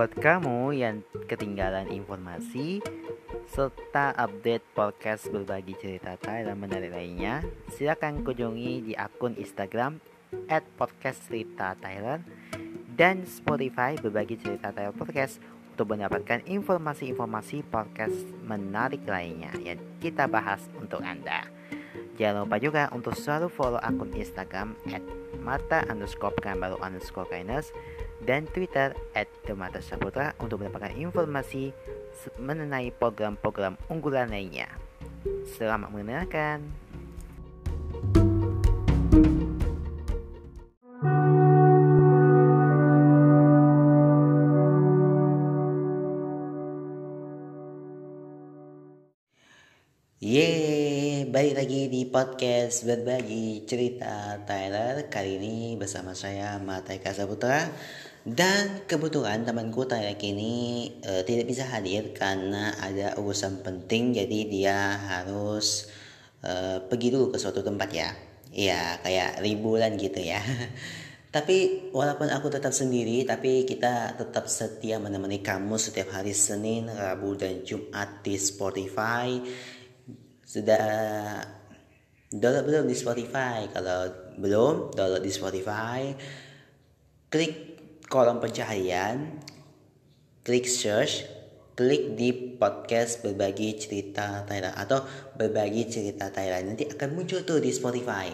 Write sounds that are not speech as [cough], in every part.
Buat kamu yang ketinggalan informasi serta update podcast berbagi cerita Thailand menarik lainnya, silakan kunjungi di akun Instagram at podcast cerita Thailand dan Spotify berbagi cerita Thailand podcast untuk mendapatkan informasi-informasi podcast menarik lainnya yang kita bahas untuk Anda. Jangan lupa juga untuk selalu follow akun Instagram at mata underscore baru underscore kindness dan Twitter at Demata Saputra untuk mendapatkan informasi mengenai program-program unggulan lainnya. Selamat mendengarkan. Yeay, balik lagi di podcast berbagi cerita Tyler Kali ini bersama saya Mataika Saputra dan kebetulan temanku Tayak ini uh, tidak bisa hadir karena ada urusan penting jadi dia harus uh, pergi dulu ke suatu tempat ya. Ya kayak liburan gitu ya. [laughs] tapi walaupun aku tetap sendiri tapi kita tetap setia menemani kamu setiap hari Senin, Rabu dan Jumat di Spotify. Sudah download belum di Spotify? Kalau belum download di Spotify, klik kolom pencaharian, klik search, klik di podcast berbagi cerita Thailand atau berbagi cerita Thailand nanti akan muncul tuh di Spotify.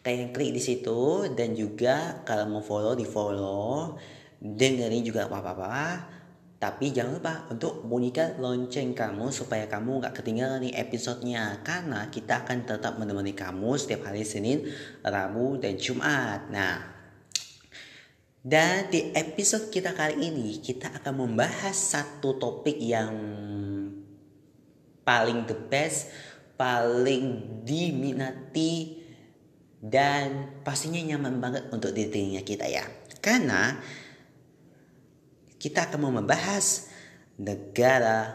Kalian klik di situ dan juga kalau mau follow di follow, dengerin juga apa-apa. Tapi jangan lupa untuk bunyikan lonceng kamu supaya kamu nggak ketinggalan nih episodenya karena kita akan tetap menemani kamu setiap hari Senin, Rabu, dan Jumat. Nah, dan di episode kita kali ini kita akan membahas satu topik yang paling the best, paling diminati dan pastinya nyaman banget untuk di telinga kita ya. Karena kita akan membahas negara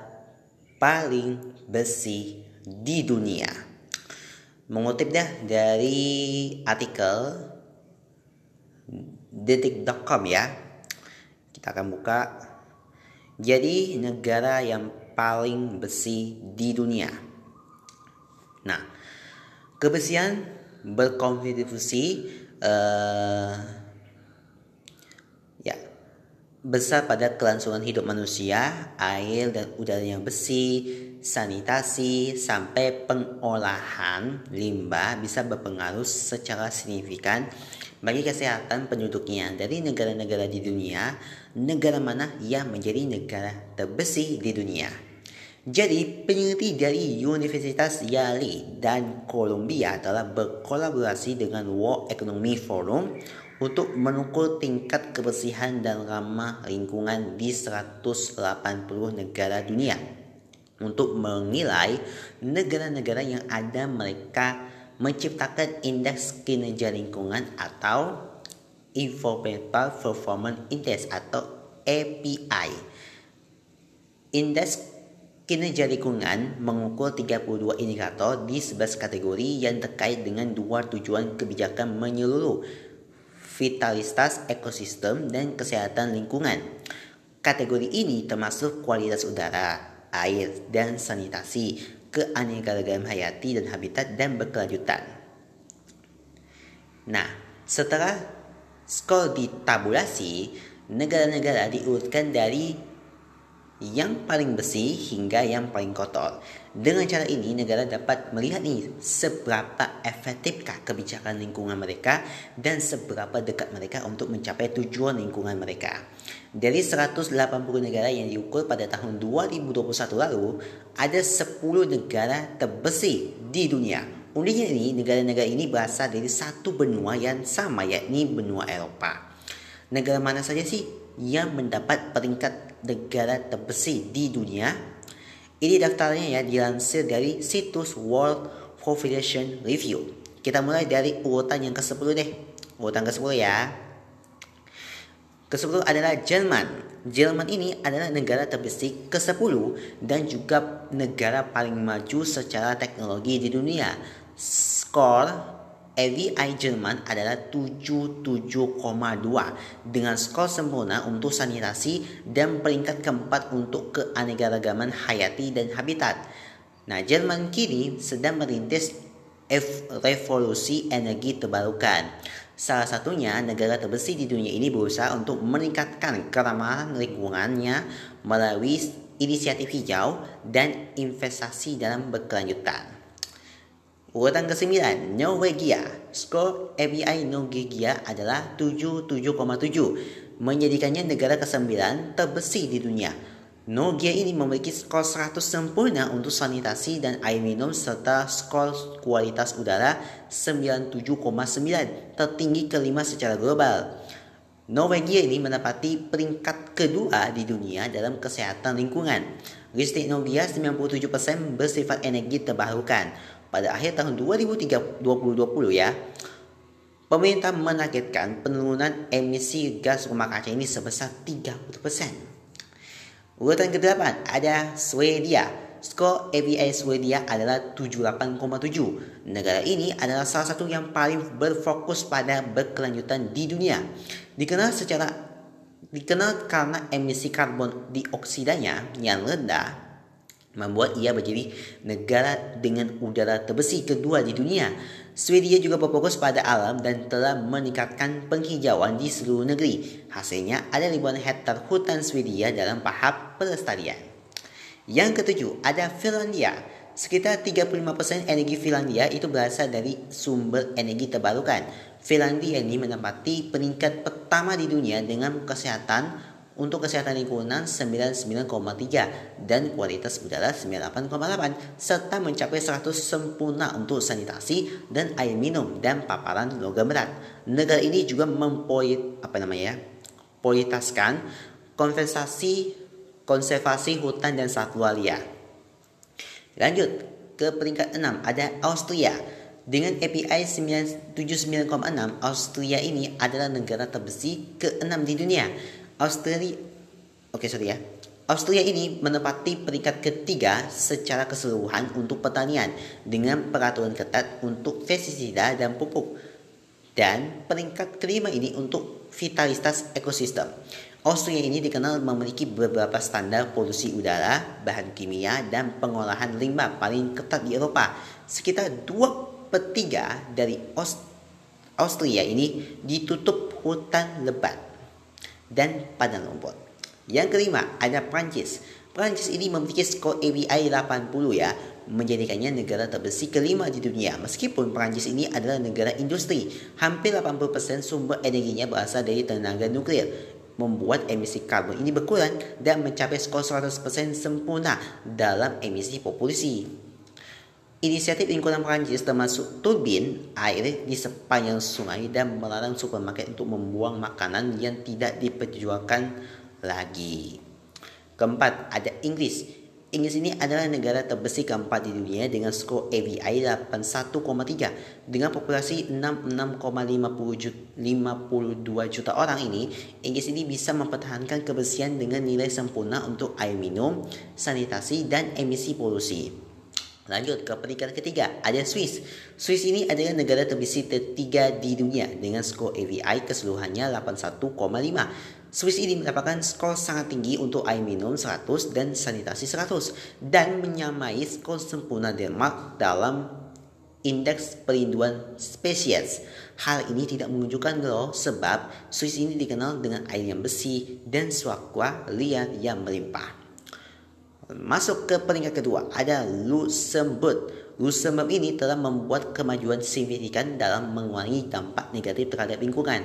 paling besi di dunia. Mengutip dah dari artikel detik.com ya. Kita akan buka. Jadi negara yang paling besi di dunia. Nah, kebesian berkontribusi ya besar pada kelangsungan hidup manusia, air dan udara yang bersih, sanitasi sampai pengolahan limbah bisa berpengaruh secara signifikan bagi kesehatan penduduknya dari negara-negara di dunia, negara mana yang menjadi negara terbesar di dunia. Jadi, peneliti dari Universitas Yale dan Columbia telah berkolaborasi dengan World Economic Forum untuk mengukur tingkat kebersihan dan ramah lingkungan di 180 negara dunia untuk menilai negara-negara yang ada mereka menciptakan indeks kinerja lingkungan atau Environmental Performance Index atau API. Indeks kinerja lingkungan mengukur 32 indikator di 11 kategori yang terkait dengan dua tujuan kebijakan menyeluruh vitalitas ekosistem dan kesehatan lingkungan. Kategori ini termasuk kualitas udara, air, dan sanitasi, keanekaragaman hayati dan habitat dan berkelanjutan. Nah, setelah skor ditabulasi, negara-negara diurutkan dari yang paling bersih hingga yang paling kotor. Dengan cara ini, negara dapat melihat nih seberapa efektifkah kebijakan lingkungan mereka dan seberapa dekat mereka untuk mencapai tujuan lingkungan mereka. Dari 180 negara yang diukur pada tahun 2021 lalu, ada 10 negara terbersih di dunia. Uniknya ini, negara-negara ini berasal dari satu benua yang sama yakni benua Eropa. Negara mana saja sih yang mendapat peringkat negara terbersih di dunia. Ini daftarnya ya dilansir dari situs World Population Review. Kita mulai dari urutan yang ke-10 deh. Urutan ke-10 ya. Ke-10 adalah Jerman. Jerman ini adalah negara terbersih ke-10 dan juga negara paling maju secara teknologi di dunia. Skor AVI Jerman adalah 77,2 dengan skor sempurna untuk sanitasi dan peringkat keempat untuk keanekaragaman hayati dan habitat. Nah, Jerman kini sedang merintis revolusi energi terbarukan. Salah satunya negara terbesar di dunia ini berusaha untuk meningkatkan keramahan lingkungannya melalui inisiatif hijau dan investasi dalam berkelanjutan. Urutan ke-9, Norwegia. Skor FBI Norwegia adalah 77,7, menjadikannya negara ke-9 terbesar di dunia. Norwegia ini memiliki skor 100 sempurna untuk sanitasi dan air minum serta skor kualitas udara 97,9, tertinggi kelima secara global. Norwegia ini menempati peringkat kedua di dunia dalam kesehatan lingkungan. Listrik Norwegia 97% bersifat energi terbarukan pada akhir tahun 2020 ya, pemerintah menargetkan penurunan emisi gas rumah kaca ini sebesar 30%. Urutan ke-8 ada Swedia. Skor ABI Swedia adalah 78,7. Negara ini adalah salah satu yang paling berfokus pada berkelanjutan di dunia. Dikenal secara dikenal karena emisi karbon dioksidanya yang rendah membuat ia menjadi negara dengan udara terbesi kedua di dunia. Swedia juga berfokus pada alam dan telah meningkatkan penghijauan di seluruh negeri. Hasilnya ada ribuan hektar hutan Swedia dalam tahap pelestarian. Yang ketujuh, ada Finlandia. Sekitar 35% energi Finlandia itu berasal dari sumber energi terbarukan. Finlandia ini menempati peringkat pertama di dunia dengan kesehatan untuk kesehatan lingkungan 99,3 dan kualitas udara 98,8 serta mencapai 100 sempurna untuk sanitasi dan air minum dan paparan logam berat. Negara ini juga mempolit apa namanya? prioritaskan konservasi konservasi hutan dan satwa liar. Lanjut ke peringkat 6 ada Austria. Dengan API 79,6, Austria ini adalah negara terbesar ke-6 di dunia. Australia Oke okay, sorry ya Australia ini menempati peringkat ketiga secara keseluruhan untuk pertanian dengan peraturan ketat untuk pestisida dan pupuk dan peringkat kelima ini untuk vitalitas ekosistem. Australia ini dikenal memiliki beberapa standar polusi udara, bahan kimia, dan pengolahan limbah paling ketat di Eropa. Sekitar 2 per 3 dari Austria ini ditutup hutan lebat dan padang rumput. Yang kelima ada Prancis. Prancis ini memiliki skor ABI 80 ya, menjadikannya negara terbesar kelima di dunia. Meskipun Prancis ini adalah negara industri, hampir 80% sumber energinya berasal dari tenaga nuklir membuat emisi karbon ini berkurang dan mencapai skor 100% sempurna dalam emisi populasi. Inisiatif lingkungan Prancis termasuk turbin air di sepanjang sungai dan melarang supermarket untuk membuang makanan yang tidak diperjualkan lagi. Keempat, ada Inggris. Inggris ini adalah negara terbesar keempat di dunia dengan skor ABI 81,3 dengan populasi 66,52 juta orang ini. Inggris ini bisa mempertahankan kebersihan dengan nilai sempurna untuk air minum, sanitasi, dan emisi polusi. Lanjut ke peringkat ketiga, ada Swiss. Swiss ini adalah negara terbesar ketiga di dunia dengan skor AVI keseluruhannya 81,5. Swiss ini mendapatkan skor sangat tinggi untuk air minum 100 dan sanitasi 100 dan menyamai skor sempurna Denmark dalam indeks perlindungan spesies. Hal ini tidak menunjukkan loh sebab Swiss ini dikenal dengan air yang bersih dan swakwa liar yang melimpah. Masuk ke peringkat kedua ada Luxembourg. Luxembourg ini telah membuat kemajuan signifikan dalam mengurangi dampak negatif terhadap lingkungan.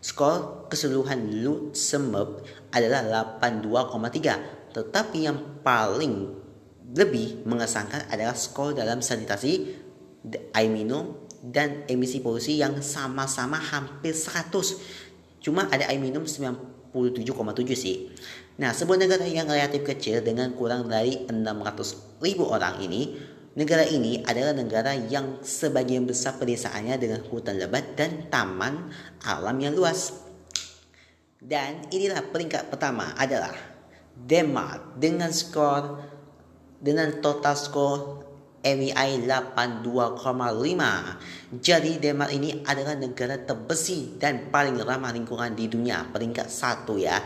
Skor keseluruhan Luxembourg adalah 82,3. Tetapi yang paling lebih mengesankan adalah skor dalam sanitasi, air minum, dan emisi polusi yang sama-sama hampir 100. Cuma ada air minum 97,7 sih. Nah, sebuah negara yang relatif kecil dengan kurang dari 600 ribu orang ini, negara ini adalah negara yang sebagian besar pedesaannya dengan hutan lebat dan taman alam yang luas. Dan inilah peringkat pertama adalah Denmark dengan skor dengan total skor MII 82,5. Jadi Denmark ini adalah negara terbersih dan paling ramah lingkungan di dunia, peringkat satu ya.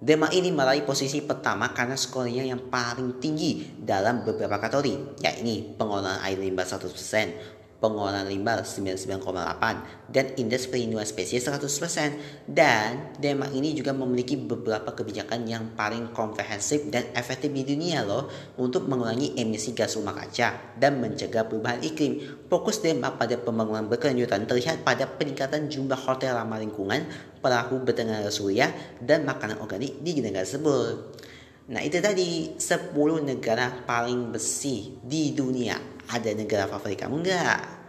Denmark ini meraih posisi pertama karena skornya yang paling tinggi dalam beberapa kategori, yakni pengolahan air limbah 100%, pengolahan limbah 99,8 dan indeks perlindungan spesies 100% dan Denmark ini juga memiliki beberapa kebijakan yang paling komprehensif dan efektif di dunia loh untuk mengurangi emisi gas rumah kaca dan mencegah perubahan iklim. Fokus Denmark pada pembangunan berkelanjutan terlihat pada peningkatan jumlah hotel ramah lingkungan, perahu bertenaga surya, dan makanan organik di negara tersebut. Nah itu tadi 10 negara paling bersih di dunia. Ada negara favorit kamu nggak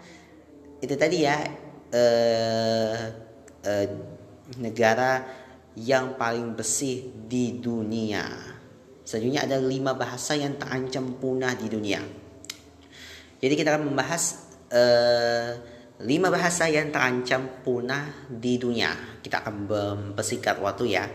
itu tadi ya uh, uh, negara yang paling bersih di dunia. Selanjutnya ada lima bahasa yang terancam punah di dunia. Jadi kita akan membahas uh, lima bahasa yang terancam punah di dunia. Kita akan mempersingkat waktu ya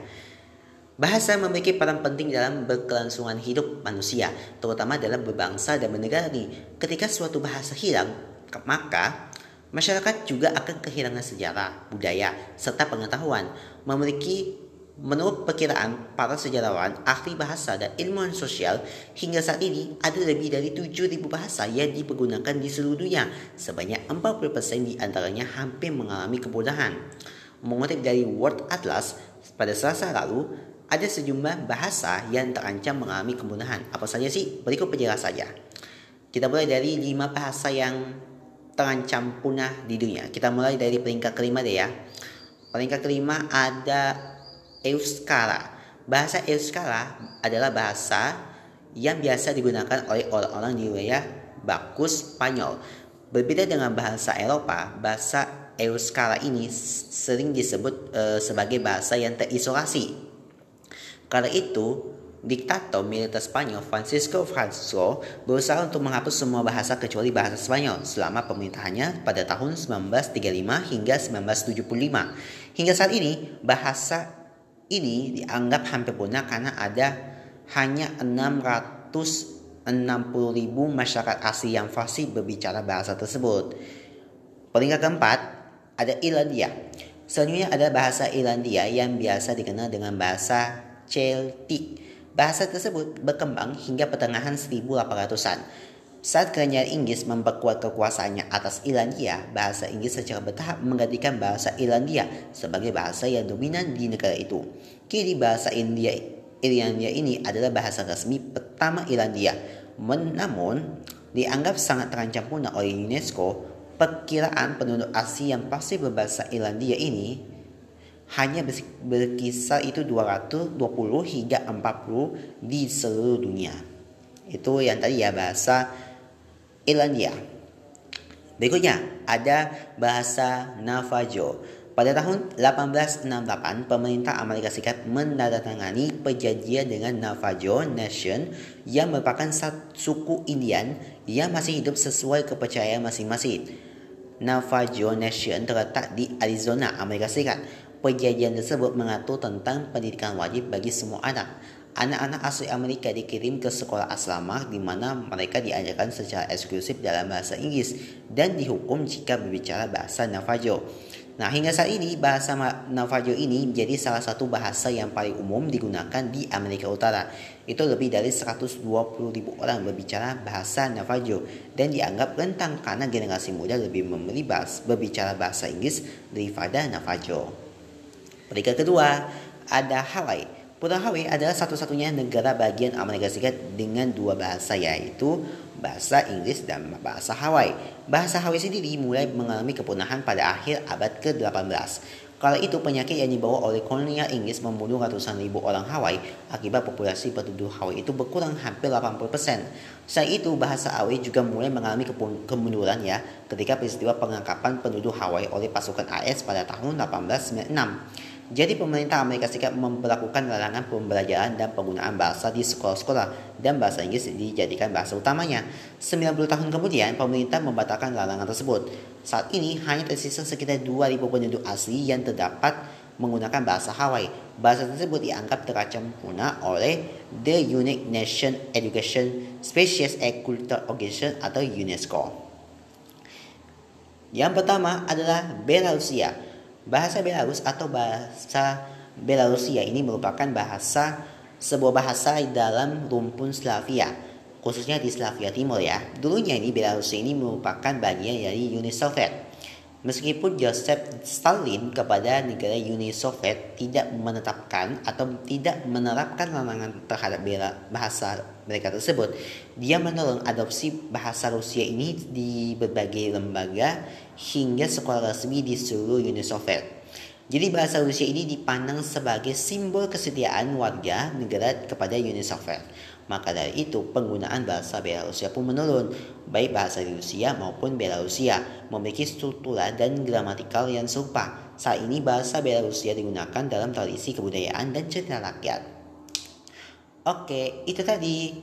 Bahasa memiliki peran penting dalam berkelangsungan hidup manusia, terutama dalam berbangsa dan bernegara. Ketika suatu bahasa hilang, maka masyarakat juga akan kehilangan sejarah, budaya, serta pengetahuan. Memiliki Menurut perkiraan para sejarawan, ahli bahasa dan ilmuwan sosial, hingga saat ini ada lebih dari 7.000 bahasa yang dipergunakan di seluruh dunia. Sebanyak 40% di antaranya hampir mengalami kemudahan. Mengutip dari World Atlas, pada selasa lalu, ada sejumlah bahasa yang terancam mengalami kemudahan. Apa saja sih? Berikut penjelasan saja. Kita mulai dari lima bahasa yang terancam punah di dunia. Kita mulai dari peringkat kelima deh ya. Peringkat kelima ada Euskara. Bahasa Euskara adalah bahasa yang biasa digunakan oleh orang-orang di wilayah baku Spanyol. Berbeda dengan bahasa Eropa, bahasa Euskara ini sering disebut uh, sebagai bahasa yang terisolasi Kala itu, diktator militer Spanyol Francisco Franco berusaha untuk menghapus semua bahasa kecuali bahasa Spanyol selama pemerintahannya pada tahun 1935 hingga 1975. Hingga saat ini, bahasa ini dianggap hampir punah karena ada hanya 660 ribu masyarakat asli yang fasih berbicara bahasa tersebut. Peringkat keempat ada Irlandia. Selanjutnya ada bahasa Irlandia yang biasa dikenal dengan bahasa Celtic. Bahasa tersebut berkembang hingga pertengahan 1800-an. Saat kerajaan Inggris memperkuat kekuasaannya atas Irlandia, bahasa Inggris secara bertahap menggantikan bahasa Irlandia sebagai bahasa yang dominan di negara itu. Kini bahasa India Irlandia ini adalah bahasa resmi pertama Irlandia. Namun, dianggap sangat terancam punah oleh UNESCO, perkiraan penduduk asli yang pasti berbahasa Irlandia ini hanya berkisar itu 220 hingga 40 di seluruh dunia. Itu yang tadi ya bahasa Irlandia. Berikutnya ada bahasa Navajo. Pada tahun 1868, pemerintah Amerika Serikat menandatangani perjanjian dengan Navajo Nation yang merupakan suku Indian yang masih hidup sesuai kepercayaan masing-masing. Navajo Nation terletak di Arizona, Amerika Serikat. Perjanjian tersebut mengatur tentang pendidikan wajib bagi semua anak. Anak-anak asli Amerika dikirim ke sekolah asrama di mana mereka diajarkan secara eksklusif dalam bahasa Inggris dan dihukum jika berbicara bahasa Navajo. Nah, hingga saat ini bahasa Navajo ini menjadi salah satu bahasa yang paling umum digunakan di Amerika Utara. Itu lebih dari 120 ribu orang berbicara bahasa Navajo dan dianggap rentang karena generasi muda lebih memilih berbicara bahasa Inggris daripada Navajo. Peringkat kedua ada Hawaii. Pulau Hawaii adalah satu-satunya negara bagian Amerika Serikat dengan dua bahasa yaitu bahasa Inggris dan bahasa Hawaii. Bahasa Hawaii sendiri mulai mengalami kepunahan pada akhir abad ke-18. Kala itu penyakit yang dibawa oleh kolonial Inggris membunuh ratusan ribu orang Hawaii akibat populasi penduduk Hawaii itu berkurang hampir 80%. Selain itu bahasa Hawaii juga mulai mengalami kemunduran ya ketika peristiwa pengangkapan penduduk Hawaii oleh pasukan AS pada tahun 1896. Jadi pemerintah Amerika Serikat memperlakukan larangan pembelajaran dan penggunaan bahasa di sekolah-sekolah dan bahasa Inggris dijadikan bahasa utamanya. 90 tahun kemudian pemerintah membatalkan larangan tersebut. Saat ini hanya tersisa sekitar 2000 penduduk asli yang terdapat menggunakan bahasa Hawaii. Bahasa tersebut dianggap terancam punah oleh The United Nations Education Species and Culture Organization atau UNESCO. Yang pertama adalah Belarusia. Bahasa Belarus atau bahasa Belarusia ini merupakan bahasa sebuah bahasa dalam rumpun Slavia, khususnya di Slavia Timur ya. Dulunya ini Belarusia ini merupakan bagian dari Uni Soviet. Meskipun Joseph Stalin kepada negara Uni Soviet tidak menetapkan atau tidak menerapkan larangan terhadap bahasa mereka tersebut, dia menolong adopsi bahasa Rusia ini di berbagai lembaga hingga sekolah resmi di seluruh Uni Soviet. Jadi bahasa Rusia ini dipandang sebagai simbol kesetiaan warga negara kepada Uni Soviet. Maka dari itu penggunaan bahasa Belarusia pun menurun, baik bahasa Rusia maupun Belarusia memiliki struktura dan gramatikal yang serupa. Saat ini bahasa Belarusia digunakan dalam tradisi kebudayaan dan cerita rakyat. Oke, itu tadi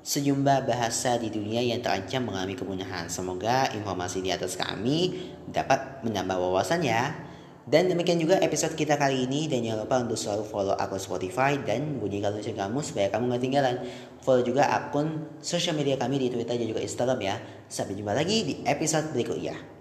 sejumlah bahasa di dunia yang terancam mengalami kepunahan. Semoga informasi di atas kami dapat menambah wawasan ya. Dan demikian juga episode kita kali ini dan jangan lupa untuk selalu follow akun Spotify dan bunyikan lonceng kamu supaya kamu gak ketinggalan. Follow juga akun sosial media kami di Twitter dan juga Instagram ya. Sampai jumpa lagi di episode berikutnya.